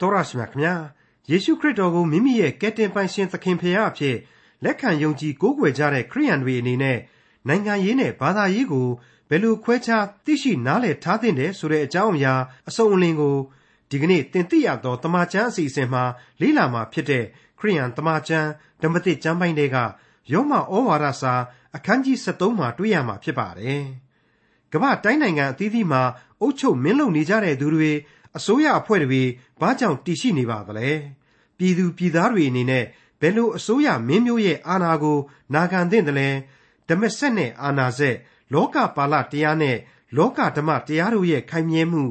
တော်ရရှိမြခင်ဗျာယေရှုခရစ်တော်ကိုမိမိရဲ့ကယ်တင်ပိုင်ရှင်သခင်ဖရာအဖြစ်လက်ခံယုံကြည်ကိုးကွယ်ကြတဲ့ခရိယန်တွေအနေနဲ့နိုင်ငံရေးနဲ့ဘာသာရေးကိုဘယ်လိုခွဲခြားသိရှိနားလည်ထားသင့်တယ်ဆိုတဲ့အကြောင်းအရာအစုံအလင်ကိုဒီကနေ့တင်ပြရသောတမန်ကျမ်းအစီအစဉ်မှာလေ့လာမှာဖြစ်တဲ့ခရိယန်တမန်ကျမ်းဓမ္မသစ်ကျမ်းပိုင်းတွေကယောမဩဝါဒစာအခန်းကြီး73မှာတွေ့ရမှာဖြစ်ပါတယ်။ကမ္ဘာတိုင်းနိုင်ငံအသီးသီးမှာအုပ်ချုပ်မင်းလုပ်နေကြတဲ့သူတွေ အစိုးရအဖွဲ့တွေဘာကြောင့်တည်ရှိနေပါသလဲပြည်သူပြည်သားတွေအနေနဲ့ဘယ်လိုအစိုးရမင်းမျိုးရဲ့အာဏာကို နာခံသင့်တယ်လဲဓမ္မဆက်နဲ့အာဏာဆက်လောကပါလတရားနဲ့လောကဓမ္မတရားတို့ရဲ့ခိုင်မြဲမှု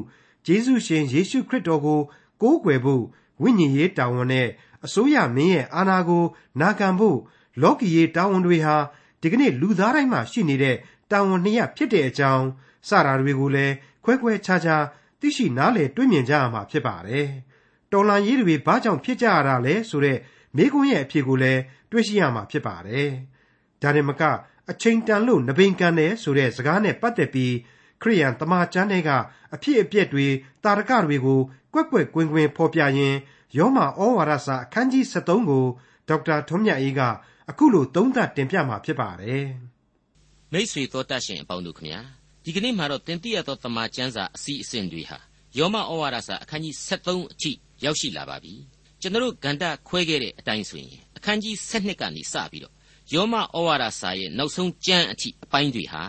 ဂျေဇုရှင်ယေရှုခရစ်တော်ကို ကိုးကွယ်ဖို့ဝိညာဉ်ရေးတာဝန်နဲ့အစိုးရမင်းရဲ့အာဏာကို နာခံဖို့လောကီရေးတာဝန်တွေဟာဒီကနေ့လူသားတိုင်းမှာရှိနေတဲ့တာဝန်နှစ်ရပ်ဖြစ်တဲ့အကြောင်းစတာတွေကိုလည်းခွဲခွဲခြားခြား သိရှိနားလည်တွေ့မြင်ကြရမှာဖြစ်ပါတယ်။တော်လန်ရေးတွေဘာကြောင့်ဖြစ်ကြရတာလဲဆိုတဲ့မိခွန်းရဲ့အဖြေကိုလည်းတွေ့ရှိရမှာဖြစ်ပါတယ်။ဒါရင်မကအချိန်တန်လို့နဘိန်ကန်တယ်ဆိုတဲ့စကားနဲ့ပတ်သက်ပြီးခရိယန်တမန်ကျမ်းတွေကအဖြစ်အပျက်တွေတာရကတွေကိုကွက်ကွက်ကွင်းကွင်းဖော်ပြရင်းယောမဩဝါဒစာအခန်းကြီး73ကိုဒေါက်တာထွန်းမြတ်အေးကအခုလိုသုံးသပ်တင်ပြมาဖြစ်ပါတယ်။မိတ်ဆွေတော်တတ်ရှင်အပေါင်းတို့ခမညာ ဒီကနေ့မှာတော့တင်ပြရသောတမန်ကျမ်းစာအစီအစဉ်တွေဟာယောမဩဝါဒစာအခန်းကြီး73အထိရောက်ရှိလာပါပြီကျွန်တော်ဂန္ဓခွဲခဲ့တဲ့အတိုင်းဆိုရင်အခန်းကြီး7ကနေစပြီးတော့ယောမဩဝါဒစာရဲ့နောက်ဆုံးကျမ်းအထိအပိုင်းတွေဟာ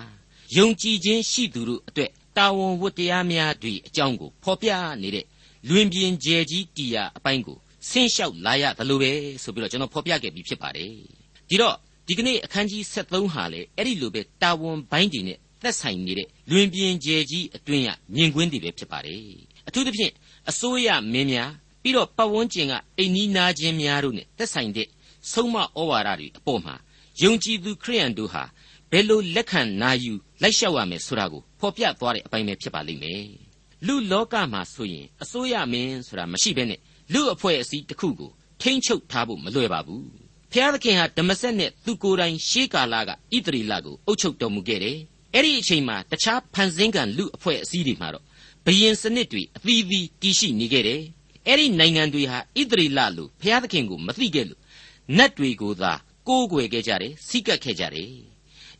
ယုံကြည်ခြင်းရှိသူတို့အတွက်တာဝန်ဝတ္တရားများတွေအကြောင်းကိုဖော်ပြနေတဲ့လွင်ပြင်ကျယ်ကြီးတီယာအပိုင်းကိုဆင်းလျှောက်လာရသလိုပဲဆိုပြီးတော့ကျွန်တော်ဖော်ပြခဲ့ပြီးဖြစ်ပါတယ်ဒီတော့ဒီကနေ့အခန်းကြီး73ဟာလေအဲ့ဒီလိုပဲတာဝန်ပိုင်းတွေနဲ့ သက်ဆိုင်နေတဲ့လွင်ပြင်ကျယ်ကြီးအတွင်းရမြင်ကွင်းတွေပဲဖြစ်ပါတယ်အထူးသဖြင့်အစိုးရမင်းများပြီးတော့ပတ်ဝန်းကျင်ကအိမ်နီးနားချင်းများတို့နဲ့သက်ဆိုင်တဲ့ဆုံးမဩဝါဒတွေအပေါ်မှာယုံကြည်သူခရိယန်တို့ဟာဘယ်လိုလက်ခံနာယူလိုက်လျှောက်ရမယ်ဆိုတာကိုဖော်ပြသွားတဲ့အပိုင်းပဲဖြစ်ပါလိမ့်မယ်လူလောကမှာဆိုရင်အစိုးရမင်းဆိုတာမရှိဘဲနဲ့လူအဖွဲ့အစည်းတစ်ခုကိုထိမ့်ချုပ်ထားဖို့မလွယ်ပါဘူးဖျားသခင်ဟာဓမ္မစက်နဲ့သူကိုယ်တိုင်ရှေးကာလကဣသရေလကိုအုပ်ချုပ်တော်မူခဲ့တယ် အဲ့ဒီအချိန်မှာတခြားဖန်ဆင်းကံလူအဖွဲ့အစည်းတွေမှာတော့ဘယင်စနစ်တွေအသီးသီးတည်ရှိနေခဲ့တယ်အဲ့ဒီနိုင်ငံတွေဟာဣသရေလလိုဘုရားသခင်ကိုမသိခဲ့လို့နတ်တွေကိုသာကိုးကွယ်ခဲ့ကြတယ်စိကပ်ခဲ့ကြတယ်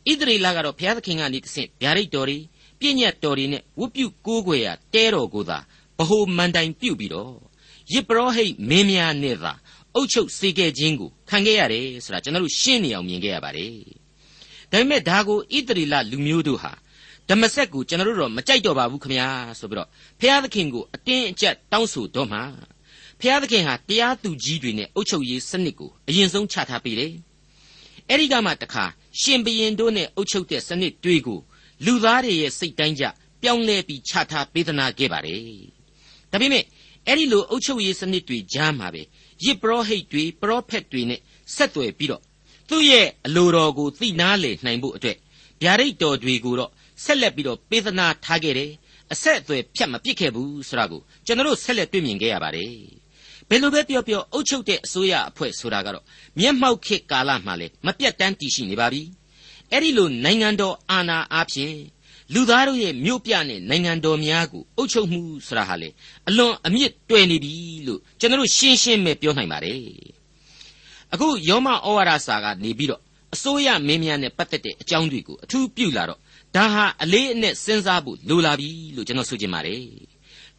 ဣသရေလကတော့ဘုရားသခင်ကနေတဆင့်ဗျာဒိတ်တော်တွေပြည့်ညတ်တော်တွေနဲ့ဝတ်ပြုကိုးကွယ်ရာတဲတော်ကိုသာဗဟိုမန်တိုင်ပြုတ်ပြီးတော့ယစ်ပရောဟိတ်မင်းများနဲ့သာအုတ်ချုပ်စေခဲ့ခြင်းကိုခံခဲ့ရတယ်ဆိုတာကျွန်တော်တို့ရှင်းနေအောင်မြင်ခဲ့ရပါတယ် ဒါပေမဲ့ဒါကိုဣသရေလလူမျိုးတို့ဟာဓမ္မစက်ကိုကျွန်တော်တို့တော့မကြိုက်တော့ပါဘူးခမညာဆိုပြီးတော့ဖျားသခင်ကိုအတင်းအကျပ်တောင်းဆိုတော့မှဖျားသခင်ဟာတရားသူကြီးတွေနဲ့အုပ်ချုပ်ရေးစနစ်ကိုအရင်ဆုံးချထားပေးတယ်အဲ့ဒီကမှတခါရှင်ဘရင်တို့နဲ့အုပ်ချုပ်တဲ့စနစ်တွေကိုလူသားတွေရဲ့စိတ်တိုင်းကြပြောင်းလဲပြီးချထားပေးသနာခဲ့ပါတယ်ဒါပေမဲ့အဲ့ဒီလိုအုပ်ချုပ်ရေးစနစ်တွေကြားမှာပဲယစ်ပရောဟိတ်တွေပရောဖက်တွေနဲ့ဆက်သွယ်ပြီးတော့ သူ့ရဲ့အလိုတော်ကိုသိနာလေနိုင်ဖို့အတွက်ဗျာဒိတ်တော်တွေကိုတော့ဆက်လက်ပြီးတော့ပေးသနာထားခဲ့တယ်အဆက်အသွယ်ဖြတ်မပစ်ခဲ့ဘူးဆိုတာကိုကျွန်တော်ဆက်လက်တွေ့မြင်ခဲ့ရပါတယ်ဘယ်လိုပဲပြောပြောအုပ်ချုပ်တဲ့အစိုးရအဖွဲ့ဆိုတာကတော့မျက်မှောက်ခေတ်ကာလမှာလည်းမပြတ်တမ်းတည်ရှိနေပါပြီအဲ့ဒီလိုနိုင်ငံတော်အာဏာအားဖြင့်လူသားတို့ရဲ့မြို့ပြနဲ့နိုင်ငံတော်များကိုအုပ်ချုပ်မှုဆိုတာဟာလေအလွန်အမြင့်တွယ်နေပြီလို့ကျွန်တော်ရှင်းရှင်းပဲပြောနိုင်ပါတယ် အခုယောမဩဝါဒစာကနေပြီးတော့အစိုးရမင်းများနဲ့ပတ်သက်တဲ့အကြောင်းတွေကိုအထူးပြုလာတော့ဒါဟာအလေးအနက်စဉ်းစားဖို့လိုလာပြီလို့ကျွန်တော်ဆိုချင်ပါတယ်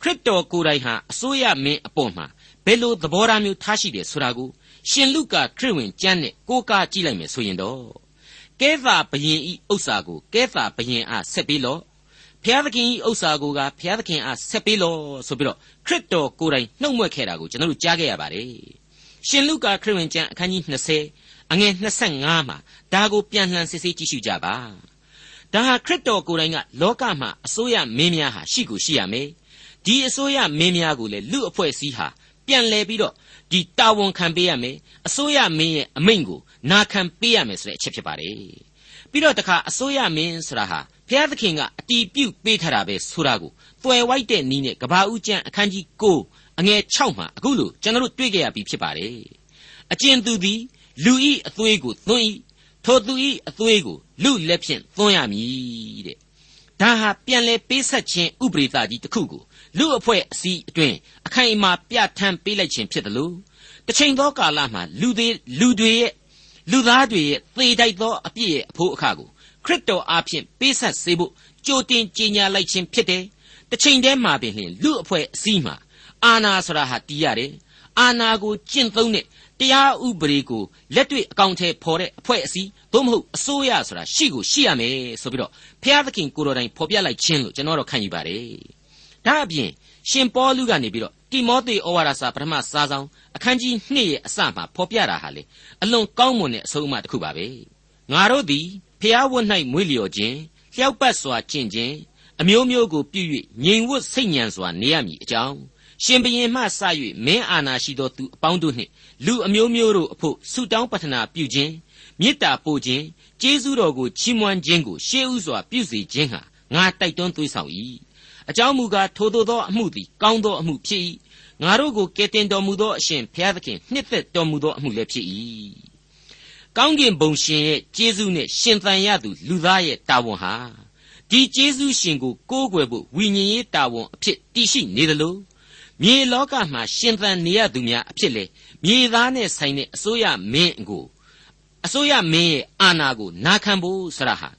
ခရစ်တော်ကိုယ်တိုင်ဟာအစိုးရမင်းအပေါ်မှာဘယ်လိုသဘောထားမျိုးထားရှိတယ်ဆိုတာကိုရှင်လုကာခရစ်ဝင်ကျမ်းနဲ့ကိုးကားကြည့်လိုက်မယ်ဆိုရင်တော့ကဲသာဘယင်ဤဥစ္စာကိုကဲသာဘယင်အားဆက်ပေးလော့ဖျားသခင်ဤဥစ္စာကိုကဖျားသခင်အားဆက်ပေးလော့ဆိုပြီးတော့ခရစ်တော်ကိုယ်တိုင်နှုတ်မွက်ခဲ့တာကိုကျွန်တော်တို့ကြားခဲ့ရပါတယ် ရှင်လုကာခရစ်ဝင်ကျမ်းအခန်းကြီး20အငယ်25မှာဒါကိုပြန်လှန်စစ်ဆေးကြည့်ရှုကြပါဒါဟာခရစ်တော်ကိုယ်တိုင်ကလောကမှာအစိုးရမင်းများဟာရှိကိုရှိရမယ်ဒီအစိုးရမင်းများကိုလည်းလူအဖွဲ့အစည်းဟာပြန်လဲပြီးတော့ဒီတာဝန်ခံပေးရမယ်အစိုးရမင်းရဲ့အမိန့်ကိုနာခံပေးရမယ်ဆိုတဲ့အချက်ဖြစ်ပါတယ်ပြီးတော့တခါအစိုးရမင်းဆိုတာဟာဘုရားသခင်ကအတီးပြုတ်ပေးထားတာပဲဆိုတာကိုတွယ်ဝိုက်တဲ့နီးနဲ့ကဘာဦးကျမ်းအခန်းကြီး9 အငယ်6မှာအခုလို့ကျွန်တော်တို့တွေ့ကြရပြီးဖြစ်ပါတယ်အကျဉ်သူသည်လူဤအသွေးကိုသွန်းဤထိုသူဤအသွေးကိုလူလက်ဖြင့်သွန်းရမည်တဲ့ဒါဟာပြန်လဲပေးဆက်ခြင်းဥပရိသကြီးတစ်ခုကိုလူအဖွဲ့အစည်းအတွင်းအခိုင်အမာပြဋ္ဌာန်းပေးလိုက်ခြင်းဖြစ်တယ်လို့တစ်ချိန်သောကာလမှာလူတွေလူတွေရဲ့လူသားတွေရဲ့သေတိုက်သောအပြစ်ရဲ့အဖို့အခါကိုခရစ်တော်အားဖြင့်ပေးဆက်စေဖို့ကြိုတင်ကြေညာလိုက်ခြင်းဖြစ်တယ်တစ်ချိန်တည်းမှာပင်လျှင်လူအဖွဲ့အစည်းမှာ အာနာဆိုတာဟာတီးရတယ်အာနာကိုကျင့်သုံးတဲ့တရားဥပဒေကိုလက်တွေ့အကောင့်ထဲပေါ်တဲ့အဖွဲ့အစည်းသို့မဟုတ်အစိုးရဆိုတာရှိကိုရှိရမယ်ဆိုပြီးတော့ဘုရားသခင်ကိုတော်တိုင်ဖော်ပြလိုက်ခြင်းလို့ကျွန်တော်တို့ခံယူပါတယ်ဒါအပြင်ရှင်ပေါလုကနေပြီးတော့တိမောသေဩဝါဒစာပထမစာဆောင်အခန်းကြီး2ရဲ့အစမှာဖော်ပြတာဟာလေအလွန်ကောင်းမွန်တဲ့အဆုံးအမတစ်ခုပါပဲငါတို့သည်ဖျားဝတ်၌မွေးလျော်ခြင်းလျှောက်ပတ်စွာကျင့်ခြင်းအမျိုးမျိုးကိုပြု၍ငြိမ်ဝတ်စိတ်ညံစွာနေရမည်အကြောင်း ရှင်ဘရင်မှစ၍မင်းအာနာရှိသောသူအပေါင်းတို့နှင့်လူအမျိုးမျိုးတို့အဖို့ဆုတောင်းပတနာပြုခြင်းမေတ္တာပို့ခြင်းကျေးဇူးတော်ကိုချီးမွမ်းခြင်းကိုရှေးဥစွာပြုစေခြင်းဟာငါတိုက်တွန်းသွေးဆောင်၏အကြောင်းမူကားထိုသို့သောအမှုသည်ကောင်းသောအမှုဖြစ်၏ငါတို့ကိုကယ်တင်တော်မူသောအရှင်ဘုရားသခင်နှစ်သက်တော်မူသောအမှုလည်းဖြစ်၏ကောင်းကင်ဘုံရှင်ရဲ့ကျေးဇူးနဲ့ရှင်သန်ရသူလူသားရဲ့တာဝန်ဟာဒီကျေးဇူးရှင်ကိုကိုးကွယ်ဖို့ဝိညာဉ်ရေးတာဝန်အဖြစ်တည်ရှိနေသလို မြေလောကမှာရှင်သန်နေရသူများအဖြစ်လေမြေသားနဲ့ဆိုင်တဲ့အစိုးရမင်းကိုအစိုးရမင်းရဲ့အာဏာကိုနာခံဖို့ဆရာဟာ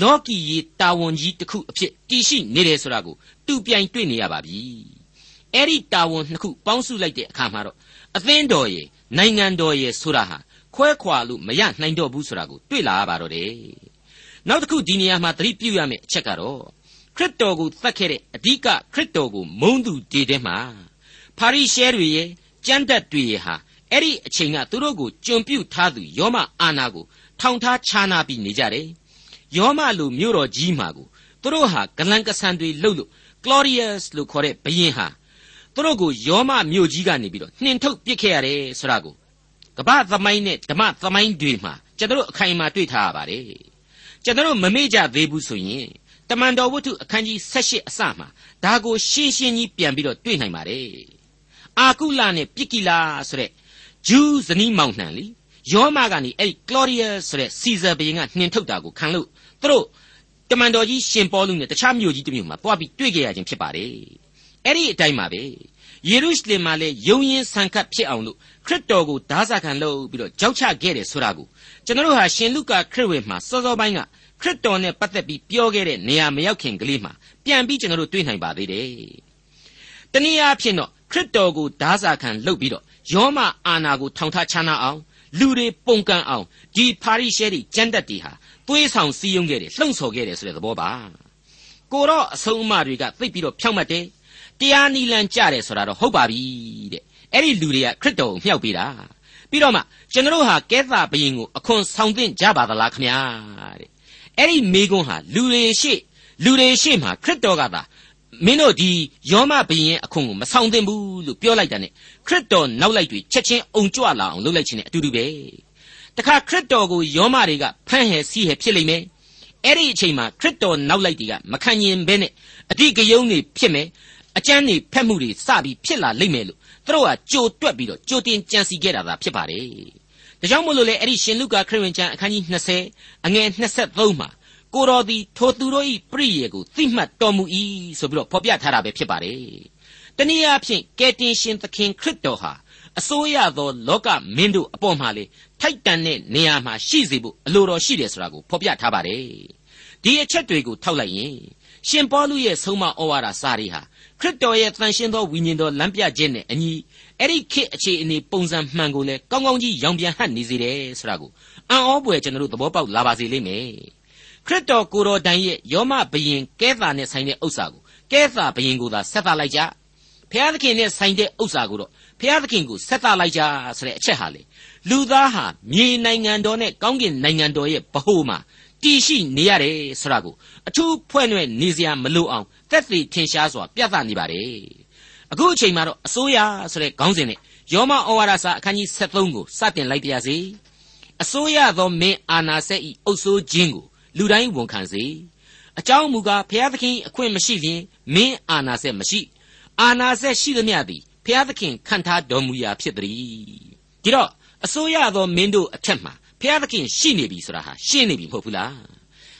လောကီရေးတာဝန်ကြီးတစ်ခုအဖြစ်တည်ရှိနေတယ်ဆိုတာကိုတူပြိုင်တွေ့နေရပါပြီအဲ့ဒီတာဝန်နှစ်ခုပေါင်းစုလိုက်တဲ့အခါမှာတော့အသင်းတော်ရဲ့နိုင်ငံတော်ရဲ့ဆိုတာဟာခွဲခွာလို့မရနိုင်တော့ဘူးဆိုတာကိုတွေ့လာရပါတော့တယ်နောက်တစ်ခုဒီနေရာမှာသတိပြုရမယ့်အချက်ကတော့ခရစ်တော်ကိုသတ်ခဲ့တဲ့အဓိကခရစ်တော်ကိုမုန်းသူတွေထဲမှာ ဖာရိရှဲတွေရဲ့ကျမ်းတက်တွေရဲ့ဟာအဲ့ဒီအချိန်ကသူတို့ကိုကြုံပြုတ်ထားသူယောမအာနာကိုထောင်ထားခြားနာပြီးနေကြတယ်ယောမလိုမြို့တော်ကြီးမှာကိုသူတို့ဟာဂလန်ကဆန်တွေလှုပ်လို့ Glorious လို့ခေါ်တဲ့ဘုရင်ဟာသူတို့ကိုယောမမြို့ကြီးကနေပြီးတော့နှင်ထုတ်ပစ်ခဲ့ရတယ်ဆိုတာကိုကမ္ဘာသမိုင်းနဲ့ဓမ္မသမိုင်းတွေမှာကျွန်တော်အခိုင်အမာတွေ့ထားရပါတယ်ကျွန်တော်မမေ့ကြသေးဘူးဆိုရင်တမန်တော်ဝတ္ထုအခန်းကြီး78အစမှာဒါကိုရှင်းရှင်းကြီးပြန်ပြီးတော့တွေ့နိုင်ပါတယ် အာကုလနဲ့ပြစ်ကိလာဆိုတဲ့ဂျူးဇနီးမောင်နှံလीယောမကနေအဲ့ဒီ Claudius ဆိုတဲ့စီဇာဘုရင်ကနှင်ထုတ်တာကိုခံလို့သူတို့တမန်တော်ကြီးရှင်ပေါလုနဲ့တခြားမြို့ကြီးတစ်မြို့မှာတွားပြီးတွေ့ကြရခြင်းဖြစ်ပါတယ်အဲ့ဒီအတိုင်းပါပဲယေရုရှလင်မှာလည်းယုံရင်ဆန်ခတ်ဖြစ်အောင်လို့ခရစ်တော်ကိုဓာစာခံလုပ်ပြီးတော့ကြောက်ချခဲ့တယ်ဆိုတာကိုကျွန်တော်တို့ဟာရှင်လုကာခရစ်ဝင်မှာစောစောပိုင်းကခရစ်တော်နဲ့ပတ်သက်ပြီးပြောခဲ့တဲ့နေရာမရောက်ခင်ကလေးမှာပြန်ပြီးကျွန်တော်တို့တွေ့နိုင်ပါသေးတယ်။တနည်းအားဖြင့်တော့ ခရစ်တော်ကိုဓာစာခံလုပ်ပြီးတော့ယောမအာနာကိုထောင်ထားချနာအောင်လူတွေပုံကန်အောင်ဒီပါရိရှဲတွေကျမ်းတက်တွေဟာသွေးဆောင်စည်းရုံးခဲ့တယ်လှုံ့ဆော်ခဲ့တယ်ဆိုတဲ့သဘောပါ။ကိုတော့အဆုံးအမတွေကသိပြီးတော့ဖြောင့်မတ်တယ်တရားနီလန်ကြတယ်ဆိုတာတော့ဟုတ်ပါပြီတဲ့အဲ့ဒီလူတွေကခရစ်တော်ကိုမြှောက်ပေးတာပြီးတော့မှကျွန်တော်ဟာကဲသာဘရင်ကိုအခွန်ဆောင်သင့်ကြပါသလားခမညာတဲ့အဲ့ဒီမိကွန်းဟာလူတွေရှိလူတွေရှိမှခရစ်တော်ကသာ မင်းတို့ဒီယောမဘရင်ရဲ့အခွန်ကိုမဆောင်သင့်ဘူးလို့ပြောလိုက်တာ ਨੇ ခရစ်တော်နောက်လိုက်တွေချက်ချင်းအုံကြွလာအောင်လုပ်လိုက်ခြင်းနဲ့အတူတူပဲတခါခရစ်တော်ကိုယောမတွေကဖမ်းဟယ်စီးဟယ်ဖြစ်လိမ့်မယ်အဲ့ဒီအချိန်မှာခရစ်တော်နောက်လိုက်တွေကမခံရင်ဘဲနဲ့အတိကယုံနေဖြစ်မယ်အကျမ်းနေဖက်မှုတွေစပြီးဖြစ်လာလိမ့်မယ်လို့သူတို့ကကြိုတွက်ပြီးတော့ကြိုတင်ကြံစီခဲ့တာသာဖြစ်ပါတယ်။ဒါကြောင့်မို့လို့လေအဲ့ဒီရှင်လုကာခရစ်ဝင်ကျမ်းအခန်းကြီး20အငယ်23မှာ ကိုတော်သည်ထိုသူတို့၏ပြည့်ရကိုသိမှတ်တော်မူ၏ဆိုပြီးတော့ဖော်ပြထားတာပဲဖြစ်ပါတယ်။တနည်းအားဖြင့်ကယ်တင်ရှင်သခင်ခရစ်တော်ဟာအစိုးရသောလောကမင်းတို့အပေါ်မှာလေထိုက်တန်တဲ့နေရာမှာရှိစေဖို့အလိုတော်ရှိတယ်ဆိုတာကိုဖော်ပြထားပါတယ်။ဒီအချက်တွေကိုထောက်လိုက်ရင်ရှင်ပေါလုရဲ့ဆုံးမဩဝါဒစာတွေဟာခရစ်တော်ရဲ့တန်ရှင်းသောဝိညာဉ်တော်လမ်းပြခြင်းနဲ့အညီအဲ့ဒီခေတ်အခြေအနေပုံစံမှန်ကိုလည်းကောင်းကောင်းကြီးရောင်ပြန်ဟပ်နေစေတယ်ဆိုတာကိုအံ့ဩပွေကျွန်တော်တို့သဘောပေါက်လာပါစေလိမ့်မယ် ခရစ်တော်ကိုယ်တော်တိုင်ရဲ့ယောမဘယင်ကဲသာနဲ့ဆိုင်တဲ့ဥစ္စာကိုကဲသာဘယင်ကိုသာဆက်သလိုက်ကြဖျားသခင်နဲ့ဆိုင်တဲ့ဥစ္စာကိုတော့ဖျားသခင်ကိုဆက်သလိုက်ကြဆိုတဲ့အချက်ဟာလေလူသားဟာမြေနိုင်ငံတော်နဲ့ကောင်းကင်နိုင်ငံတော်ရဲ့ဗဟိုမှာတည်ရှိနေရတယ်ဆိုတာကိုအထူးဖွဲ့နှဲ့နေစရာမလိုအောင်သက်သေထင်ရှားစွာပြသနေပါတယ်အခုအချိန်မှာတော့အစိုးရဆိုတဲ့ခေါင်းစဉ်နဲ့ယောမဩဝါဒစာအခန်းကြီး73ကိုစတင်လိုက်ပါရစေအစိုးရသောမင်းအာနာဆက်ဤအုပ်စိုးခြင်းကို လူတိုင်းဝန်ခံစေအကြောင်းမူကားဘုရားသခင်အခွင့်မရှိရင်မင်းအာနာဆက်မရှိအာနာဆက်ရှိသမျှသည်ဘုရားသခင်ခံထားတော်မူရာဖြစ်သည်ဒီတော့အစိုးရသောမင်းတို့အထက်မှာဘုရားသခင်ရှိနေပြီဆိုတာဟာရှင်းနေပြီမဟုတ်ဘူးလား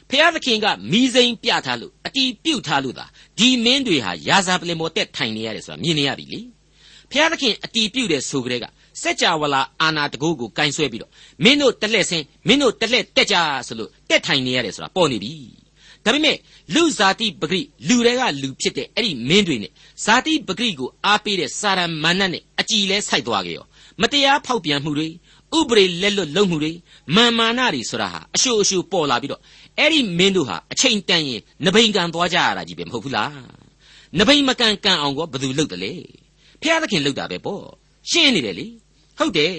ဘဖျားသခင်ကမိစိန်ပြထားလို့အတီးပြုတ်ထားလို့သာဒီမင်းတွေဟာရာဇာပလင်မော်တက်ထိုင်နေရတယ်ဆိုတာမြင်နေရပြီလေဖျားသခင်အတီးပြုတ်တဲ့ဆိုကြတဲ့က စัจ java လာအာနာတကိုးကိုကင်ဆွဲပြီးတော့မင်းတို့တက်လက်ဆင်းမင်းတို့တက်လက်တက်ကြဆိုလို့တက်ထိုင်နေရတယ်ဆိုတာပေါ်နေပြီဒါပေမဲ့လူဇာတိပဂရိလူတွေကလူဖြစ်တဲ့အဲ့ဒီမင်းတွေနဲ့ဇာတိပဂရိကိုအားပေးတဲ့စာရမဏတ်နဲ့အကြည်လဲဆိုက်သွားကြရောမတရားဖောက်ပြန်မှုတွေဥပရိလက်လွတ်လုံမှုတွေမာမာနတွေဆိုတာဟာအရှုအရှုပေါ်လာပြီးတော့အဲ့ဒီမင်းတို့ဟာအချိန်တန်ရင်နဘိန်ကန်သွားကြရတာကြီးပဲမဟုတ်ဘူးလားနဘိန်မကန်ကန်အောင်ကဘယ်သူလုပ်တယ်လဲဖျားသခင်လုပ်တာပဲပေါ့ ရှင်းနေတယ်လေဟုတ်တယ်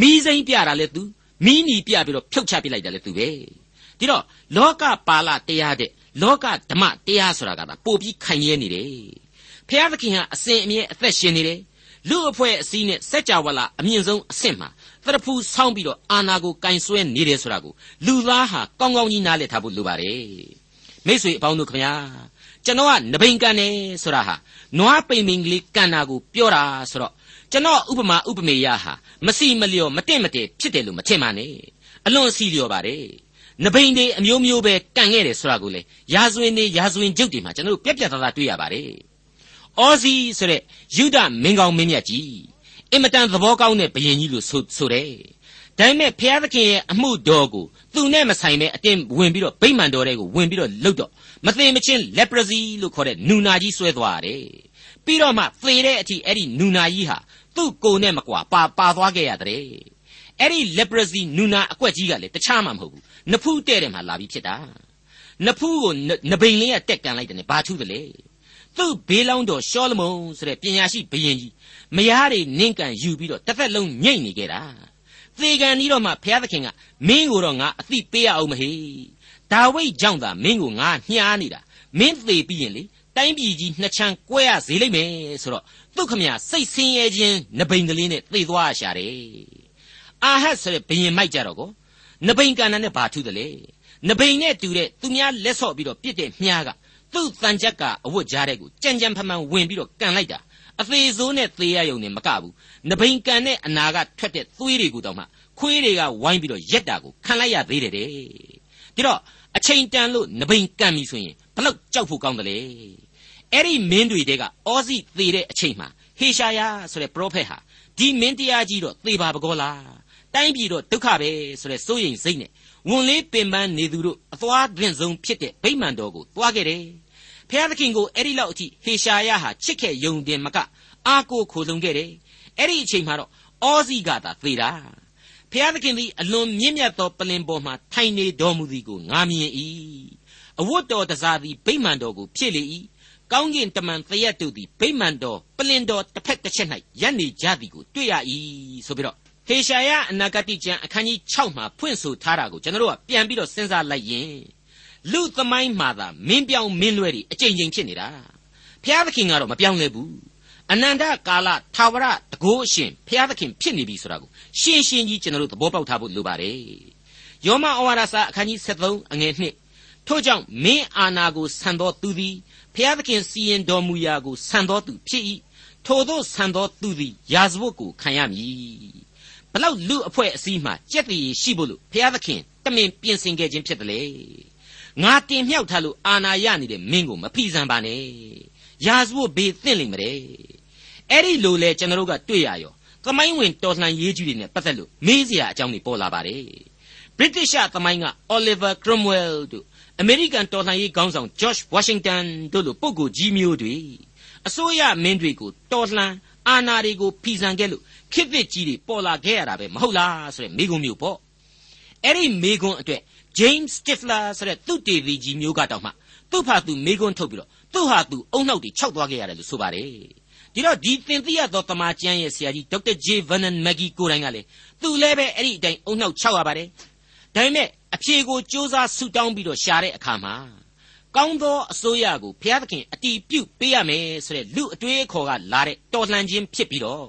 မီးစိမ်းပြတာလဲသူမီးနီပြပြီးတော့ဖြုတ်ချပစ်လိုက်တာလဲသူပဲဒီတော့လောကပါဠတရားတဲ့လောကဓမ္မတရားဆိုတာကဒါပို့ပြီးခိုင်ရဲနေတယ်ဖျားသခင်ဟာအစဉ်အမြဲအသက်ရှင်နေတယ်လူအဖွဲ့အစည်းနဲ့စัจ java လာအမြင့်ဆုံးအဆင့်မှာသရဖူဆောင်းပြီးတော့အာနာကိုကင်ဆွဲနေတယ်ဆိုတာကိုလူသားဟာကောင်းကောင်းကြီးနားလည်ထားဖို့လိုပါတယ်မိတ်ဆွေအပေါင်းတို့ခမညာကျွန်တော်ကနဘိန်ကန်နေဆိုတာဟာနွားပိန်ပိန်ကလေးကန်တာကိုပြောတာဆိုတော့ ကျွန်တော်ဥပမာဥပမေယဟာမစီမလျော်မတင့်မတည့်ဖြစ်တယ်လို့မထင်ပါနဲ့အလွန်စီလျော်ပါတယ်နဘိန်တွေအမျိုးမျိုးပဲကန်ခဲ့တယ်ဆိုတာကိုလေရာဇဝင်တွေရာဇဝင်ကျုပ်တွေမှာကျွန်တော်တို့ပြက်ပြက်သားသားတွေ့ရပါတယ်အော်စီဆိုတဲ့ယူဒမင်းကောင်းမင်းမြတ်ကြီးအင်မတန်သဘောကောင်းတဲ့ဘယင်ကြီးလို့ဆိုဆိုတယ်ဒါပေမဲ့ဘုရားသခင်ရဲ့အမှုတော်ကိုသူနဲ့မဆိုင်ပဲအတင်းဝင်ပြီးတော့ဗိမာန်တော်တွေကိုဝင်ပြီးတော့လှုပ်တော့မသိမချင်း leprosy လို့ခေါ်တဲ့နူနာကြီးဆွဲသွားတယ်ပြီးတော့မှသေတဲ့အထိအဲ့ဒီနူနာကြီးဟာ သူ့ကိုယ်နဲ့မကွာပါပါသွားခဲ့ရတဲ့အဲ့ဒီ leprosy နူနာအကွက်ကြီးကလည်းတခြားမှမဟုတ်ဘူးနဖူးတဲ့တယ်မှာလာပြီးဖြစ်တာနဖူးကိုနဘိန်လေးကတက်ကန်လိုက်တယ်ဘာထူးတယ်လေသူ့ဘေးလောင်းတော်ရှောလမုန်ဆိုတဲ့ပညာရှိဘုရင်ကြီးမယားတွေနင့်ကန်ယူပြီးတော့တစ်သက်လုံးညှိနေခဲ့တာသေကန်ပြီးတော့မှဘုရားသခင်ကမင်းကိုတော့ငါအသိပေးရအောင်မဟေဒါဝိဒ်ကြောင့်သာမင်းကိုငါညှားနေတာမင်းသေပြီးရင်လေ တိုင်းပြည်ကြီးနှစ်ချမ်းကွဲရစေလိမ့်မယ်ဆိုတော့သူ့ခမရစိတ်ဆင်းရဲခြင်းနဘိန်ကလေးနဲ့သေသွားရှာတယ်အာဟတ်ဆိုတဲ့ဘုရင်မိုက်ကြတော့ကိုနဘိန်ကန်နဲ့ဘာထူးတယ်လေနဘိန်နဲ့တူတဲ့သူများလက်ဆော့ပြီးတော့ပြစ်တဲ့မြားကသူ့တန်ချက်ကအဝတ်ကြားတဲ့ကိုကြံကြံဖမှန်ဝင်ပြီးတော့ကန်လိုက်တာအသေးစိုးနဲ့သေရယုံနဲ့မကဘူးနဘိန်ကန်နဲ့အနာကထွက်တဲ့သွေးတွေကိုတောင်မှခွေးတွေကဝိုင်းပြီးတော့ရက်တာကိုခံလိုက်ရသေးတယ်တဲ့ဒီတော့အချိန်တန်လို့နဘိန်ကန်ပြီဆိုရင်ဘလောက်ကြောက်ဖို့ကောင်းတယ်လေ အဲ့ဒီမင်းတွေတဲကအောစီသေတဲ့အချိန်မှာဟေရှာယဆိုတဲ့ပရောဖက်ဟာဒီမင်းတရားကြီးတော့သေပါပကောလားတိုင်းပြည်တော့ဒုက္ခပဲဆိုတဲ့စိုးရိမ်စိတ်နဲ့ဝန်လေးပင်ပန်းနေသူတို့အသွားတွင်ဆုံးဖြစ်တဲ့ဗိမာန်တော်ကိုသွားခဲ့တယ်ဖျားသခင်ကိုအဲ့ဒီလောက်အထိဟေရှာယဟာချစ်ခဲ့ယုံတင်မကအာကိုခိုလုံခဲ့တယ်အဲ့ဒီအချိန်မှာတော့အောဇိကသာသေတာဖျားသခင်သည်အလွန်မြင့်မြတ်သောပလင်ပေါ်မှာထိုင်နေတော်မူသည်ကိုငါမြင်၏အဝတ်တော်တစားသည်ဗိမာန်တော်ကိုဖြစ်လေ၏ ကောင်းကင်တမန်သရက်တို့သည်ဗိမာန်တော်ပလင်တော်တစ်ဖက်တစ်ချက်၌ရပ်နေကြသည်ကိုတွေ့ရ၏ဆိုပြီးတော့ဟေရှာယအနာဂတိကျမ်းအခန်းကြီး6မှာဖွင့်ဆိုထားတာကိုကျွန်တော်တို့ကပြန်ပြီးတော့စဉ်းစားလိုက်ရင်လူသမိုင်းမှာသာမင်းပြောင်းမင်းလွဲတွေအကြိမ်ကြိမ်ဖြစ်နေတာဘုရားသခင်ကတော့မပြောင်းလဲဘူးအနန္တကာလသာဝရတကိုးအရှင်ဘုရားသခင်ဖြစ်နေပြီဆိုတာကိုရှင်းရှင်းကြီးကျွန်တော်တို့သဘောပေါက်ထားဖို့လိုပါတယ်ယောမဩဝါဒစာအခန်းကြီး73အငယ်1 ထို့ကြောင့်မင်းအာနာကိုဆန်တော်သူသည်ဘုရားသခင်စီရင်တော်မူရာကိုဆန်တော်သူဖြစ်၏ထို့သောဆန်တော်သူသည်ယာဇဝတ်ကိုခံရမည်ဘလောက်လူအဖွဲ့အစည်းမှကြက်တည်ရှိဖို့လို့ဘုရားသခင်တမင်ပြင်ဆင်ခဲ့ခြင်းဖြစ်တယ်လေငါတင်မြှောက်ထားလို့အာနာရနေတဲ့မင်းကိုမဖိစံပါနဲ့ယာဇဝတ်ဘေးသင့်လိမ့်မယ်အဲ့ဒီလိုလဲကျွန်တော်တို့ကတွေ့ရရောသမိုင်းဝင်တော်လှန်ရေးကြီးတွေနဲ့ပတ်သက်လို့မေးစရာအကြောင်းတွေပေါ်လာပါတယ်ဗြိတိရှသမိုင်းက Oliver Cromwell တို့ အမေရိကန်တော်လှန်ရေးခေါင်းဆောင် George Washington တို့လိုပုဂ္ဂိုလ်ကြီးမျိုးတွေအစိုးရမင်းတွေကိုတော်လှန်အာဏာတွေကိုဖီဆန်ခဲ့လို့ခေတ်သစ်ကြီးတွေပေါ်လာခဲ့ရတာပဲမဟုတ်လားဆိုတဲ့မိကွန်းမျိုးပေါ့အဲ့ဒီမိကွန်းအတွက် James Stifler ဆိုတဲ့သူတေသီကြီးမျိုးကတောင်မှသူ့ဖာသူမိကွန်းထုတ်ပြီးတော့သူ့ဟာသူအုံနှောက်တွေခြောက်သွားခဲ့ရတယ်လို့ဆိုပါတယ်ဒီတော့ဒီသင်သိရသောတမန်ကျမ်းရဲ့ဆရာကြီးဒေါက်တာ J Vernon Mackey ကိုယ်တိုင်ကလေသူလည်းပဲအဲ့ဒီအတိုင်းအုံနှောက်ခြောက်ရပါတယ်ဒါပေမဲ့ အဖြေကိုစ조사ဆူတောင်းပြီးတော့ရှာတဲ့အခါမှာကောင်းသောအစိုးရကိုဘုရားသခင်အတီးပြုတ်ပေးရမယ်ဆိုတဲ့လူအတွေးအခေါ်ကလာတဲ့တော်လှန်ခြင်းဖြစ်ပြီးတော့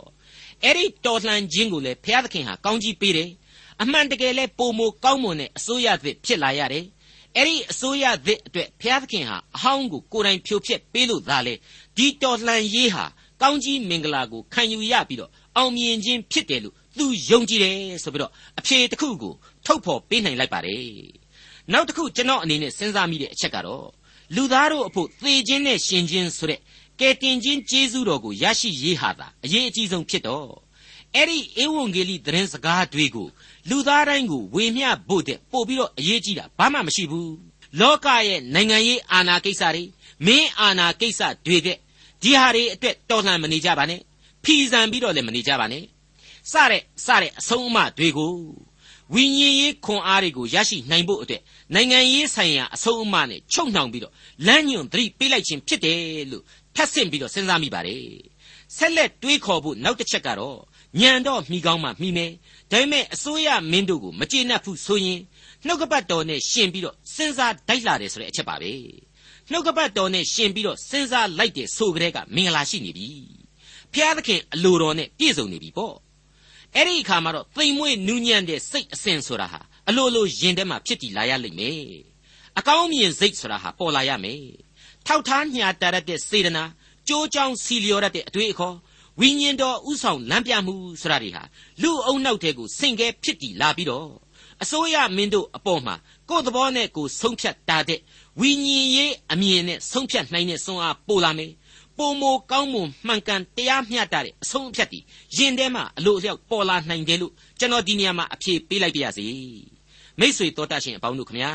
အဲ့ဒီတော်လှန်ခြင်းကိုလည်းဘုရားသခင်ဟာကောင်းကြီးပေးတယ်အမှန်တကယ်လဲပုံမကောင်းမွန်တဲ့အစိုးရသစ်ဖြစ်လာရတယ်အဲ့ဒီအစိုးရသစ်အတွက်ဘုရားသခင်ဟာအဟောင်းကိုကိုယ်တိုင်ဖြိုဖျက်ပေးလို့သာလေဒီတော်လှန်ရေးဟာကောင်းကြီးမင်္ဂလာကိုခံယူရပြီးတော့အောင်မြင်ခြင်းဖြစ်တယ်လို့သူယုံကြည်တယ်ဆိုပြီးတော့အဖြေတစ်ခုကို ထုတ်ဖော်ပေးနိုင်လိုက်ပါတယ်နောက်တစ်ခုကျွန်တော်အနေနဲ့စဉ်းစားမိတဲ့အချက်ကတော့လူသားတို့အဖို့သေခြင်းနဲ့ရှင်ခြင်းဆိုတဲ့ကယ်တင်ခြင်းကျေးဇူးတော်ကိုရရှိရေးဟာသာအရေးအကြီးဆုံးဖြစ်တော့အဲ့ဒီဧဝံဂေလိသတင်းစကားတွေကိုလူသားတိုင်းကိုဝေမျှဖို့တဲ့ပို့ပြီးတော့အရေးကြီးတာဘာမှမရှိဘူးလောကရဲ့နိုင်ငံရေးအာဏာကိစ္စတွေမင်းအာဏာကိစ္စတွေတဲ့ဒီဟာတွေအတွက်တော်လှန်မနေကြပါနဲ့ဖီဆန်ပြီးတော့လည်းမနေကြပါနဲ့စတဲ့စတဲ့အဆုံးအမတွေကို ဝိညာဉ်ရေးခွန်အားတွေကိုရရှိနိုင်ဖို့အတွက်နိုင်ငံရေးဆိုင်ရာအဆုံးအမနဲ့ချုပ်နှောင်ပြီးတော့လမ်းညွန်သတိပေးလိုက်ခြင်းဖြစ်တယ်လို့ထပ်ဆင့်ပြီးတော့စဉ်းစားမိပါတယ်ဆက်လက်တွေးခေါ်ဖို့နောက်တစ်ချက်ကတော့ညံတော့မိကောင်းမှမိမယ်ဒါပေမဲ့အစိုးရမင်းတို့ကိုမကျေနပ်ဘူးဆိုရင်နှုတ်ကပတ်တော်နဲ့ရှင်ပြီးတော့စဉ်းစားတိုက်လာတယ်ဆိုတဲ့အချက်ပါပဲနှုတ်ကပတ်တော်နဲ့ရှင်ပြီးတော့စဉ်းစားလိုက်တဲ့ဆိုကြတဲ့ကမင်္ဂလာရှိနေပြီဖျားသခင်အလိုတော်နဲ့ပြည့်စုံနေပြီပေါ့ အဲ့ဒီအခါမှာတော့သိမ်မွေ့နူးညံ့တဲ့စိတ်အစဉ်ဆိုတာဟာအလိုလိုရင်ထဲမှာဖြစ်တည်လာရလိမ့်မယ်အကောင်းမြင်စိတ်ဆိုတာဟာပေါ်လာရမယ်ထောက်ထားညာတာရတဲ့စေတနာကြိုးကြောင်စီလျော်ရတဲ့အတွေ့အခေါ်ဝိညာဉ်တော်ဥဆောင်လမ်းပြမှုဆိုတာတွေဟာလူအုံနောက်တဲ့ကိုဆင့်ကဲဖြစ်တည်လာပြီးတော့အစိုးရမင်းတို့အပေါ်မှာကိုယ်သဘောနဲ့ကိုယ်ဆုံးဖြတ်တာတဲ့ဝိညာဉ်ရေးအမြင်နဲ့ဆုံးဖြတ်နိုင်တဲ့စွမ်းအားပိုလာမယ် ပုံမကောင်းမွန်မှန်ကန်တရားမျှတတဲ့အဆုံးအဖြတ်တွေရင်ထဲမှာအလို့အလျောက်ပေါ်လာနိုင်တယ်လို့ကျွန်တော်ဒီနေရာမှာအဖြေပေးလိုက်ပါရစေမိษွေတော်တတ်ရှင်အပေါင်းတို့ခမညာ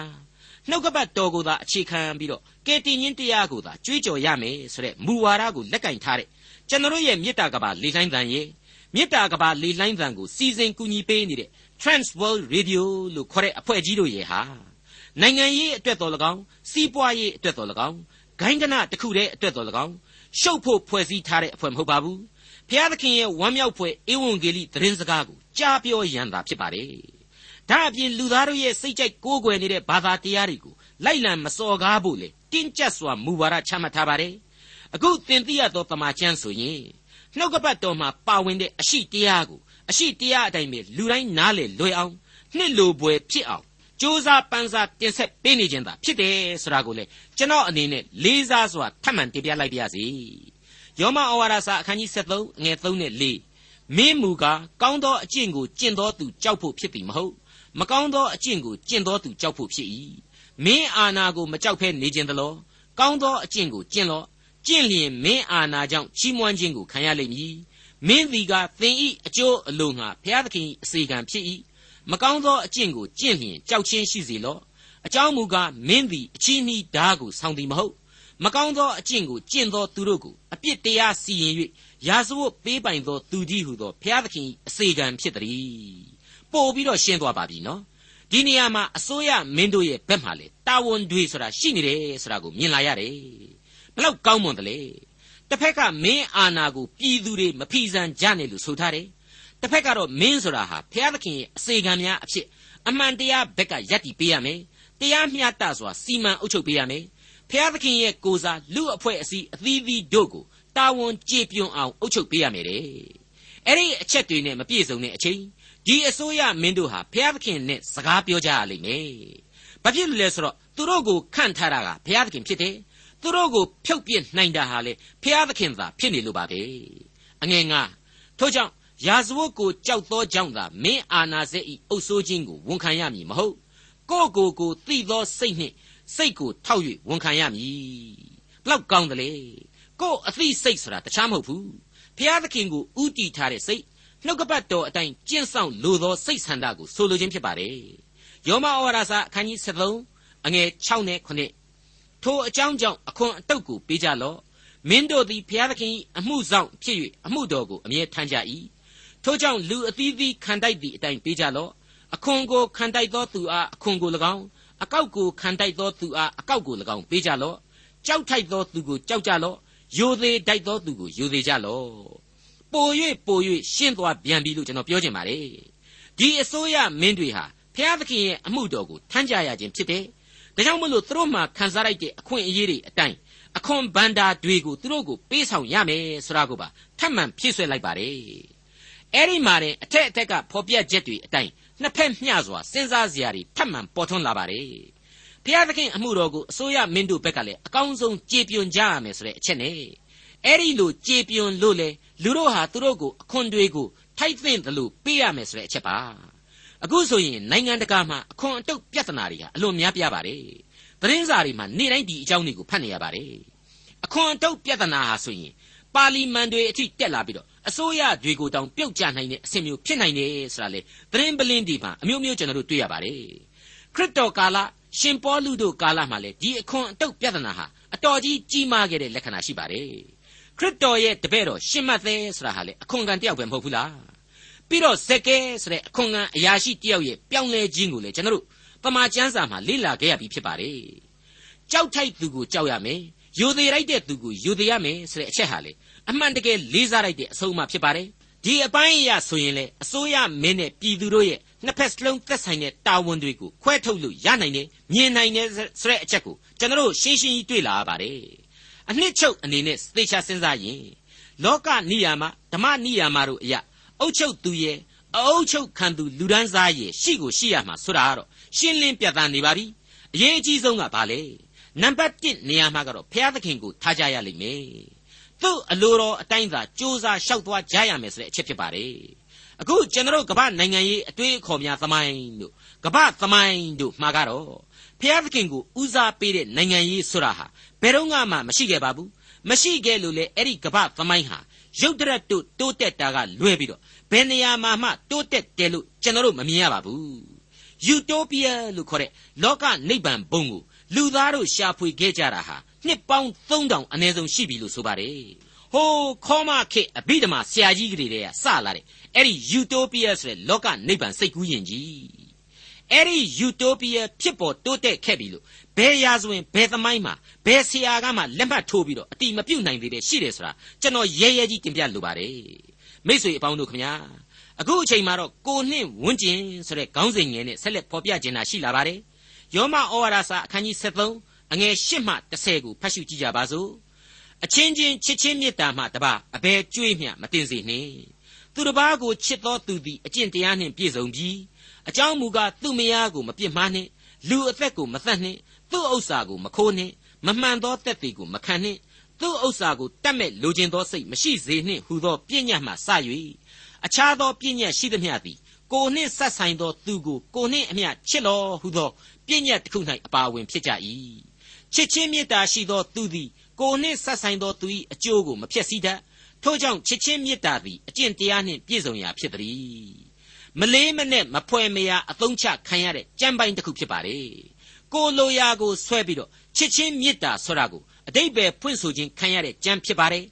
နှုတ်ကပတ်တော်ကိုသာအခြေခံပြီးတော့ကယ်တင်ရှင်တရားကိုသာကြွေးကြော်ရမယ်ဆိုတဲ့မူဝါဒကိုလက်ကင်ထားတဲ့ကျွန်တော်ရဲ့မေတ္တာကဘာလေလိုင်းတန်ရဲ့မေတ္တာကဘာလေလိုင်းတန်ကိုစီစဉ်ကူညီပေးနေတဲ့ Transworld Radio လို့ခေါ်တဲ့အဖွဲ့ကြီးတို့ရဲ့ဟာနိုင်ငံရေးအတွက်တော်၎င်းစီးပွားရေးအတွက်တော်၎င်းဂိုင်းကနတစ်ခုတည်းအတွက်တော်၎င်း ရှုပ်ဖို့ဖွဲ့စည်းထားတဲ့အဖွဲ့မဟုတ်ပါဘူးဖျားသခင်ရဲ့ဝမ်းမြောက်ဖွယ်ဧဝံဂေလိသတင်းစကားကိုကြားပြောရန်သာဖြစ်ပါတယ်ဒါအပြင်လူသားတို့ရဲ့စိတ်ကြိုက်ကိုးကွယ်နေတဲ့ဘာသာတရားတွေကိုလိုက်လံမစော်ကားဖို့လေတင်းကျပ်စွာမူဝါဒချမှတ်ထားပါတယ်အခုသင်သိရသောတမန်ကျမ်းဆိုရင်နှုတ်ကပတ်တော်မှာပါဝင်တဲ့အရှိတရားကိုအရှိတရားအတိုင်းပဲလူတိုင်းနားလေလွယ်အောင်နှစ်လိုပွဲဖြစ်အောင် စ조사ပန်းစားတင်ဆက်ပေးနေခြင်းသာဖြစ်တယ်ဆိုတာကိုလေကျွန်တော်အနေနဲ့လေးစားစွာထပ်မံတင်ပြလိုက်ပါရစေယောမဩဝါဒစာအခန်းကြီး73အငယ်3နဲ့4မင်းမူကားကောင်းသောအကျင့်ကိုကျင့်သောသူကြောက်ဖို့ဖြစ်ပြီမဟုတ်မကောင်းသောအကျင့်ကိုကျင့်သောသူကြောက်ဖို့ဖြစ်၏မင်းအာနာကိုမကြောက်ဖဲနေခြင်းတလို့ကောင်းသောအကျင့်ကိုကျင့်လော့ကျင့်လျင်မင်းအာနာကြောင့်ချီးမွမ်းခြင်းကိုခံရလိမ့်မည်မင်းသည်ကသင်ဤအကျိုးအလိုငှာဘုရားသခင်အစီကံဖြစ်၏ မကောင်းသောအကျင့်ကိုကျင့်လျင်ကြောက်ချင်းရှိစေလော့အကြောင်းမူကားမင်းသည်အချီးနှီးဓားကိုဆောင်သည်မဟုတ်မကောင်းသောအကျင့်ကိုကျင့်သောသူတို့ကိုအပြစ်တရားစီရင်၍ရာဇဝတ်ပေးပိုင်သောသူကြီးဟုသောဘုရားသခင်အစေကံဖြစ်သည်ပို့ပြီးတော့ရှင်းသွားပါပြီနော်ဒီနေရာမှာအစိုးရမင်းတို့ရဲ့ဘက်မှာလေတာဝန်တွေဆိုတာရှိနေတယ်ဆိုတာကိုမြင်လာရတယ်ဘလောက်ကောင်းမွန်တယ်လေတစ်ဖက်ကမင်းအာဏာကိုပြည်သူတွေမဖီဆန်ကြနဲ့လို့ဆိုထားတယ် တစ်ဖက်ကတော့မင်းဆိုတာဟာဘုရားသခင်ရဲ့အစေခံများအဖြစ်အမှန်တရားဘက်ကယက်တည်ပေးရမယ်တရားမျှတစွာစီမံအုပ်ချုပ်ပေးရမယ်ဘုရားသခင်ရဲ့ကိုစားလူအဖွဲ့အစည်းအသီးသီးတို့ကိုတာဝန်ကျေပြွန်အောင်အုပ်ချုပ်ပေးရမယ်တဲ့အဲ့ဒီအချက်တွေနဲ့မပြည့်စုံတဲ့အချိန်ဒီအစိုးရမင်းတို့ဟာဘုရားသခင်နဲ့စကားပြောကြရလိမ့်မယ်ဘာဖြစ်လို့လဲဆိုတော့သူတို့ကိုခန့်ထားတာကဘုရားသခင်ဖြစ်တယ်သူတို့ကိုဖြုတ်ပြစ်နိုင်တာဟာလေဘုရားသခင်သာဖြစ်နေလို့ပါပဲအငယ်ငါထို့ကြောင့် ရာဇဝတ်ကိုကြောက်သောကြောင့်သာမင်းအာနာစေဤအုပ်ဆိုးခြင်းကိုဝန်ခံရမည်မဟုတ်ကိုကိုကိုသိသောစိတ်နှင့်စိတ်ကိုထောက်၍ဝန်ခံရမည်ဘလောက်ကောင်းတယ်လေကိုအသိစိတ်ဆိုတာတခြားမဟုတ်ဘူးဘုရားသခင်ကိုဥတီထားတဲ့စိတ်နှုတ်ကပတ်တော်အတိုင်းကျင့်ဆောင်လိုသောစိတ်ဆန္ဒကိုဆိုလိုခြင်းဖြစ်ပါတယ်ယောမဩဝါဒစာအခန်းကြီး73အငယ်6နဲ့9ထိုအကြောင်းကြောင့်အခွန်အတုတ်ကိုပေးကြလော့မင်းတို့သည်ဘုရားသခင်အမှုဆောင်ဖြစ်၍အမှုတော်ကိုအမြဲထမ်းကြ၏ ထို့ကြောင့်လူအသီးသီးခံတိုက်သည့်အတိုင်းပေးကြလော့အခွန်ကိုခံတိုက်သောသူအားအခွန်ကို၎င်းအကောက်ကိုခံတိုက်သောသူအားအကောက်ကို၎င်းပေးကြလော့ကြောက်ထိုက်သောသူကိုကြောက်ကြလော့ယိုသေးတိုက်သောသူကိုယိုသေးကြလော့ပို၍ပို၍ရှင်းသွားပြန်ပြီလို့ကျွန်တော်ပြောချင်ပါတယ်ဒီအစိုးရမင်းတွေဟာဖျားသခင်ရဲ့အမှုတော်ကိုထမ်းကြရခြင်းဖြစ်တယ်ဒါကြောင့်မလို့သူတို့မှခံစားလိုက်တဲ့အခွင့်အရေးတွေအတိုင်းအခွန်ဘန္တာတွေကိုသူတို့ကိုပေးဆောင်ရမယ်ဆိုတာကိုပါထပ်မံဖြည့်ဆွဲလိုက်ပါတယ် အဲ့ဒီမှာတင်အထက်အထက်ကဖော်ပြချက်တွေအတိုင်းနှစ်ဖက်မျှစွာစဉ်းစားစရာတွေထပ်မံပေါ်ထွန်းလာပါတယ်။ဘုရားသခင်အမှုတော်ကိုအစိုးရမင်းတို့ဘက်ကလည်းအကောင်းဆုံးကြေပြွန်ကြရမယ်ဆိုတဲ့အချက်နဲ့အဲ့ဒီလိုကြေပြွန်လို့လေလူတို့ဟာသူတို့ကိုအခွန်တွေကိုထိုက်သင့်တယ်လို့ပေးရမယ်ဆိုတဲ့အချက်ပါအခုဆိုရင်နိုင်ငံတကာမှာအခွန်အတုပ်ပြဿနာတွေဟာအလွန်များပြားပါတယ်သတင်းစာတွေမှာနေ့တိုင်းဒီအကြောင်းတွေကိုဖတ်နေရပါတယ်အခွန်အတုပ်ပြဿနာဟာဆိုရင် ပါလီမန်တွေအထိတက်လာပြီးတော့အစိုးရတွေကိုတောင်ပြုတ်ကျနိုင်တဲ့အဆင့်မျိုးဖြစ်နိုင်တယ်ဆိုတာလေသတင်းပလင်းဒီမှာအမျိုးမျိုးကျွန်တော်တို့တွေ့ရပါတယ်ခရစ်တော်ကာလရှင်ပေါလုတို့ကာလမှာလေဒီအခွန်အတုပ်ပြဿနာဟာအတော်ကြီးကြီးမားခဲ့တဲ့လက္ခဏာရှိပါတယ်ခရစ်တော်ရဲ့တပည့်တော်ရှင်မသက်ဆိုတာဟာလေအခွန်ခံတယောက်ပဲမဟုတ်ဘူးလားပြီးတော့ဇက်ကဲဆိုတဲ့အခွန်ခံအရာရှိတယောက်ရဲ့ပြောင်းလဲခြင်းကိုလေကျွန်တော်တို့ပမာကျမ်းစာမှာလေ့လာခဲ့ရပြီးဖြစ်ပါတယ်ကြောက်ထိုက်သူကိုကြောက်ရမယ် ယူသေးလိုက်တဲ့သူကိုယူသေးရမယ်ဆိုတဲ့အချက်ဟာလေအမှန်တကယ်လေးစားလိုက်တဲ့အဆုံးအမဖြစ်ပါတယ်ဒီအပိုင်းအရဆိုရင်လေအစိုးရမင်းနဲ့ပြည်သူတို့ရဲ့နှစ်ဖက်စလုံးသက်ဆိုင်တဲ့တာဝန်တွေကိုခွဲထုတ်လို့ရနိုင်တယ်မြင်နိုင်တယ်ဆိုတဲ့အချက်ကိုကျွန်တော်ရှင်းရှင်းကြီးတွေ့လာရပါတယ်အနှစ်ချုပ်အနေနဲ့သေချာစဉ်းစားရင်လောကနိယာမဓမ္မနိယာမတို့အရာအုတ်ချုပ်သူရဲ့အအုတ်ချုပ်ခံသူလူဒန်းစားရဲ့ရှိကိုရှိရမှာဆိုတာကတော့ရှင်းလင်းပြသနေပါပြီအရေးအကြီးဆုံးကဘာလဲ နံပါတ်1နေရာမှာကတော့ဘုရားသခင်ကိုထားကြရလိမ့်မယ်သူ့အလိုတော်အတိုင်းသာစ조사လျှောက်သွားကြရမယ်ဆိုတဲ့အချက်ဖြစ်ပါတယ်အခုကျွန်တော်ကမ္ဘာနိုင်ငံရေးအတွေ့အခေါ်များသမိုင်းတို့ကမ္ဘာသမိုင်းတို့မှာကတော့ဖျားသခင်ကိုဦးစားပေးတဲ့နိုင်ငံရေးဆိုတာဟာဘယ်တော့မှမရှိခဲ့ပါဘူးမရှိခဲ့လို့လေအဲ့ဒီကမ္ဘာသမိုင်းဟာရုတ်တရက်တို့တိုးတက်တာကလွဲပြီးတော့ဘယ်နေရာမှာမှတိုးတက်တယ်လို့ကျွန်တော်တို့မမြင်ရပါဘူးယူတိုပီးယားလို့ခေါ်တဲ့လောကနိဗ္ဗာန်ဘုံကို လူသားတို့ရှာဖွေခဲ့ကြတာဟာနှစ်ပေါင်း3000အနည်းဆုံးရှိပြီလို့ဆိုပါတယ်ဟိုးခေါမခေအဘိဓမ္မာဆရာကြီးကလေးတွေကစလာတဲ့အဲ့ဒီယူတိုပီးယားဆိုတဲ့လောကနိဗ္ဗာန်စိတ်ကူးယဉ်ကြီးအဲ့ဒီယူတိုပီးယားဖြစ်ပေါ်တိုးတက်ခဲ့ပြီလို့ဘယ်ရာဇဝင်ဘယ်သမိုင်းမှာဘယ်ဆရာကမှလက်မှတ်ထိုးပြီးတော့အတိမပြုတ်နိုင်သေးတဲ့ရှိတယ်ဆိုတာကျွန်တော်ရဲရဲကြီးတင်ပြလိုပါတယ်မိတ်ဆွေအပေါင်းတို့ခင်ဗျာအခုအချိန်မှာတော့ကိုနှင့်ဝန်းကျင်ဆိုတဲ့ခေါင်းစဉ်ငယ်နဲ့ဆက်လက်ဖော်ပြခြင်းတာရှိလာပါတယ် ယောမဩဝါဒစာအခန်းကြီး73အငယ်8မှ10ကိုဖတ်ရှုကြည့်ကြပါစို့အချင်းချင်းချစ်ချင်းမေတ္တာမှတပါအဘယ်ကြွေးမျှမတင်စေနှင့်သူတစ်ပါးကိုချစ်သောသူသည်အကျင့်တရားနှင့်ပြည့်စုံပြီးအကြောင်းမူကားသူ့မယားကိုမပြစ်မှားနှင့်လူအသက်ကိုမသတ်နှင့်သူ့ဥစ္စာကိုမခိုးနှင့်မမှန်သောတက်သေးကိုမခံနှင့်သူ့ဥစ္စာကိုတတ်မဲ့လိုချင်သောစိတ်မရှိစေနှင့်ဟူသောပြည့်ညတ်မှစ၍အခြားသောပြည့်ညတ်ရှိသမျှသည်ကိုနှင့်ဆက်ဆိုင်သောသူကိုကိုနှင့်အမျှချစ်တော်ဟူသော ပြည့်ညတ်တစ်ခု၌အပါဝင်ဖြစ်ကြ၏ချစ်ချင်းမေတ္တာရှိသောသူသည်ကိုနှင့်ဆက်ဆိုင်သောသူ၏အကျိုးကိုမဖျက်ဆီးတတ်ထို့ကြောင့်ချစ်ချင်းမေတ္တာသည်အကျင့်တရားနှင့်ပြည့်စုံရာဖြစ်သည်မလေးမနဲ့မဖွဲမရအသုံးချခံရတဲ့ကြမ်းပိုင်းတစ်ခုဖြစ်ပါတယ်ကိုလိုရာကိုဆွဲပြီးတော့ချစ်ချင်းမေတ္တာဆိုတာကိုအတိတ်ပဲဖွင့်ဆိုခြင်းခံရတဲ့ကြမ်းဖြစ်ပါတယ်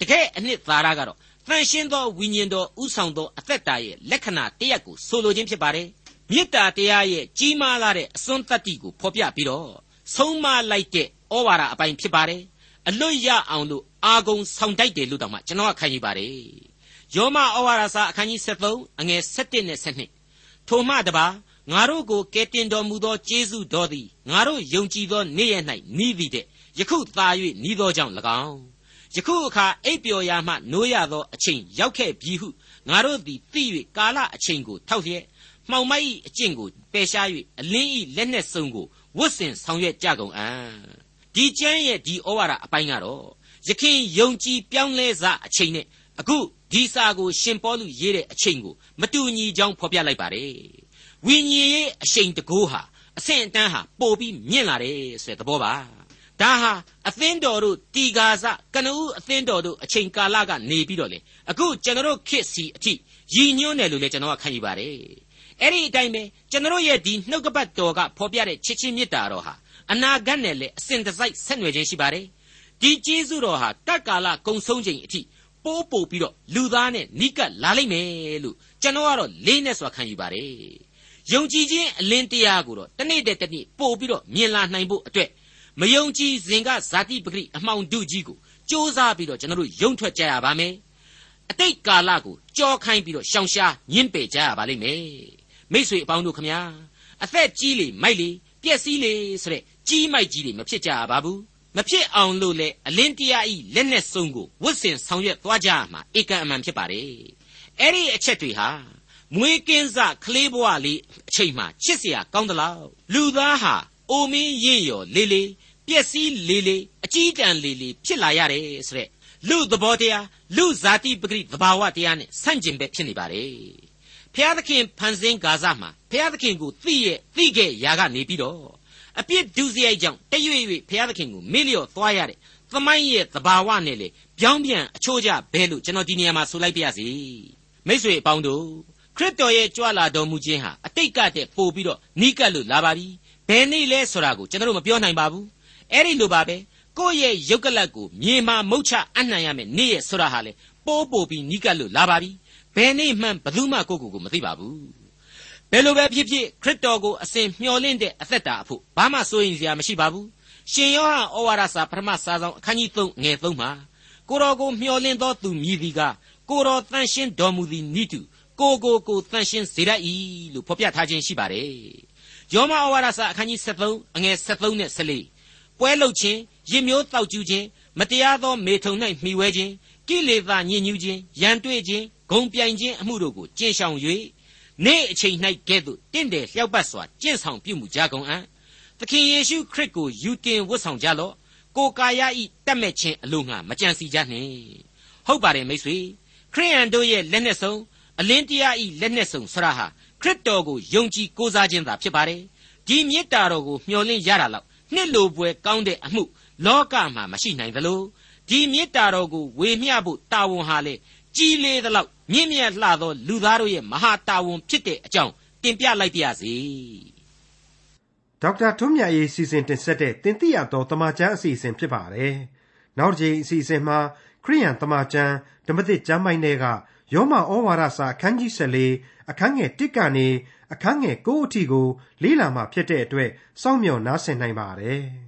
တကယ်အနှစ်သာရကတော့တန်ရှင်းသောဝိညာဉ်တော်ဥဆောင်သောအသက်တာရဲ့လက္ခဏာတရက်ကိုဆိုလိုခြင်းဖြစ်ပါတယ် မေတ္တာတရားရဲ့ကြီးမားလာတဲ့အစွန်းတတ္တိကိုဖော်ပြပြီးတော့ဆုံးမလိုက်တဲ့ဩဝါဒအပိုင်းဖြစ်ပါတယ်အလွတ်ရအောင်လို့အာဂုံဆောင်တိုက်တယ်လို့တောင်မှကျွန်တော်ကခံယူပါတယ်ယောမဩဝါဒစာအခန်းကြီး73အငယ်7နဲ့7ထိုမှတပါငါတို့ကိုကယ်တင်တော်မူသောကျေးဇူးတော်သည်ငါတို့ယုံကြည်သောနေ့ရက်၌နီးသည်တဲ့ယခုသာ၍နီးသောကြောင့်၎င်းယခုအခါအိပ်ပျော်ရာမှနိုးရသောအချိန်ရောက်ခဲ့ပြီဟုငါတို့သည်သိ၍ကာလအချိန်ကိုထောက်လျက် မှောင်မိုက်၏အကျင့်ကိုပယ်ရှား၍အလင်း၏လက်နှင့်စုံကိုဝတ်ဆင်ဆောင်ရွက်ကြကုန်အံ့ဒီကျမ်းရဲ့ဒီဩဝါဒအပိုင်းကတော့ယခင်ယုံကြည်ပြောင်းလဲစအချိန်နဲ့အခုဒီစာကိုရှင်ပေါလုရေးတဲ့အချိန်ကိုမတူညီကြောင်းဖော်ပြလိုက်ပါတယ်ဝိညာဉ်ရေးအချိန်တကိုးဟာအဆင့်အတန်းဟာပိုပြီးမြင့်လာတယ်ဆိုတဲ့သဘောပါဒါဟာအသင်းတော်တို့တီကာစကနဦးအသင်းတော်တို့အချိန်ကာလကနေပြီးတော့လေအခုကျွန်တော်ခေတ်စီအထိရည်ညွှန်းတယ်လို့လည်းကျွန်တော်ကခံယူပါတယ် အဲ့ဒီအတိုင်းပဲကျွန်တော်ရဲ့ဒီနှုတ်ကပတ်တော်ကဖော်ပြတဲ့ချစ်ချင်းမေတ္တာတော်ဟာအနာဂတ်နဲ့လည်းအစဉ်တစိုက်ဆက်နွယ်ခြင်းရှိပါတယ်ဒီကျေးဇူးတော်ဟာတတ်ကာလကုံဆုံးချိန်အထိပိုးပို့ပြီးတော့လူသားနဲ့နိကလာလိမ့်မယ်လို့ကျွန်တော်ကတော့လေးနဲ့စွာခံယူပါတယ်ယုံကြည်ခြင်းအလင်းတရားကိုတော့တနေ့တည်းတနေ့ပို့ပြီးတော့မြင်လာနိုင်ဖို့အတွက်မယုံကြည်စဉ်ကဇာတိပဂရိအမှောင်တုကြီးကိုစ조사ပြီးတော့ကျွန်တော်တို့ယုံထွက်ကြရပါမယ်အတိတ်ကာလကိုကြောခိုင်းပြီးတော့ရှောင်ရှားညှင်းပယ်ကြရပါလိမ့်မယ် မိษွေအပေါင်းတို့ခမညာအသက်ကြီးလေမိုက်လေပြက်စီးလေဆိုတဲ့ကြီးမိုက်ကြီးတွေမဖြစ်ကြပါဘူးမဖြစ်အောင်လို့လေအလင်းတရားဤလက်နဲ့စုံကိုဝတ်ဆင်ဆောင်ရွက်သွားကြရမှာဧကန်အမှန်ဖြစ်ပါတယ်အဲ့ဒီအချက်တွေဟာမွေးကင်းစကလေးဘဝလေးအချိန်မှချစ်စရာကောင်းသလားလူသားဟာအိုမင်းရင့်ရော်လေးလေးပျက်စီးလေးလေးအကြီးတန်းလေးလေးဖြစ်လာရတယ်ဆိုတဲ့လူသဘောတရားလူဇာတိပဂိသဘာဝတရားနဲ့ဆန့်ကျင်ဘက်ဖြစ်နေပါတယ် ဖျားသခင်ဖန်ဆင်းဂါဇမှာဖျားသခင်ကိုသိရဲ့သိခဲ့ရာကနေပြီးတော့အပြစ်ဒုစရိုက်ကြောင့်တရွေ့ရွေ့ဖျားသခင်ကိုမေ့လျော့သွားရတဲ့သမိုင်းရဲ့သဘာဝနဲ့လေပြောင်းပြန်အချိုးကျဘဲလို့ကျွန်တော်ဒီနေရာမှာဆိုလိုက်ပါရစေမိတ်ဆွေအပေါင်းတို့ခရစ်တော်ရဲ့ကြွလာတော်မူခြင်းဟာအတိတ်ကတည်းပို့ပြီးတော့နီးကပ်လို့လာပါပြီဘယ်နေ့လဲဆိုတာကိုကျွန်တော်တို့မပြောနိုင်ပါဘူးအဲ့ဒီလိုပါပဲကိုယ့်ရဲ့ယုတ်ကလတ်ကိုမြေမှာမုတ်ချအနှံ့ရမယ်နေ့ရဲ့ဆိုတာဟာလေပိုးပို့ပြီးနီးကပ်လို့လာပါပြီ ဘယ်နေ့မှဘယ်သူမှကိုယ့်ကိုယ်ကိုမသိပါဘူးဘယ်လိုပဲဖြစ်ဖြစ်ခရစ်တော်ကိုအစဉ်မျှော်လင့်တဲ့အသက်တာအဖို့ဘာမှစိုးရင်စရာမရှိပါဘူးရှင်ယောဟန်ဩဝါဒစာပထမစာဆောင်အခန်းကြီး3ငယ်3မှာကိုတော်ကိုမျှော်လင့်သောသူမြည်သည်ကကိုတော်တန်ရှင်းတော်မူသည်နိတုကိုကိုကိုတန်ရှင်းစေတတ်၏လို့ဖော်ပြထားခြင်းရှိပါတယ်ယောမဩဝါဒစာအခန်းကြီး73အငယ်73နဲ့74ပွဲလုခြင်းရစ်မျိုးတောက်ကျူးခြင်းမတရားသောမေထုံ၌မှီဝဲခြင်းကိလေသာညစ်ညူးခြင်းရန်တွေ့ခြင်း ဂုံပြိုင်ခြင်းအမှုတို့ကိုကျင့်ဆောင်၍နေ့အချိန်၌ကဲ့သို့တင့်တယ်လျှောက်ပတ်စွာကျင့်ဆောင်ပြုမှုကြကုန်အံ့သခင်ယေရှုခရစ်ကိုယူတင်ဝတ်ဆောင်ကြလော့ကိုကာယဤတက်မဲ့ခြင်းအလို့ငှာမကြံစီကြနှင့်ဟုတ်ပါတယ်မိတ်ဆွေခရိယန်တို့ရဲ့လက်နဲ့ဆုံးအလင်းတရားဤလက်နဲ့ဆုံးဆရာဟာခရစ်တော်ကိုယုံကြည်ကိုးစားခြင်းသာဖြစ်ပါတယ်ဒီမေတ္တာတော်ကိုမျှော်လင့်ရတာလောက်နှစ်လိုပွဲကောင်းတဲ့အမှုလောကမှာမရှိနိုင်သလိုဒီမေတ္တာတော်ကိုဝေမျှဖို့တာဝန်ဟာလေ ကြီးလေသလောက်မြင့်မြတ်လှသောလူသားတို့ရဲ့မဟာတာဝန်ဖြစ်တဲ့အကြောင်းတင်ပြလိုက်ပါရစေဒေါက်တာထွန်းမြတ်ရေးစီစဉ်တင်ဆက်တဲ့တင်ပြတော်တမချန်းအစီအစဉ်ဖြစ်ပါတယ်နောက်တစ်ချိန်အစီအစဉ်မှာခရိယန်တမချန်းဓမ္မသစ်ကျမ်းပိုင်းတွေကယောမဩဝါဒစာအခန်းကြီး14အခန်းငယ်1ကနေအခန်းငယ်9အထိကိုလေ့လာမှဖြစ်တဲ့အတွက်စောင့်မျှော်နားဆင်နိုင်ပါတယ်။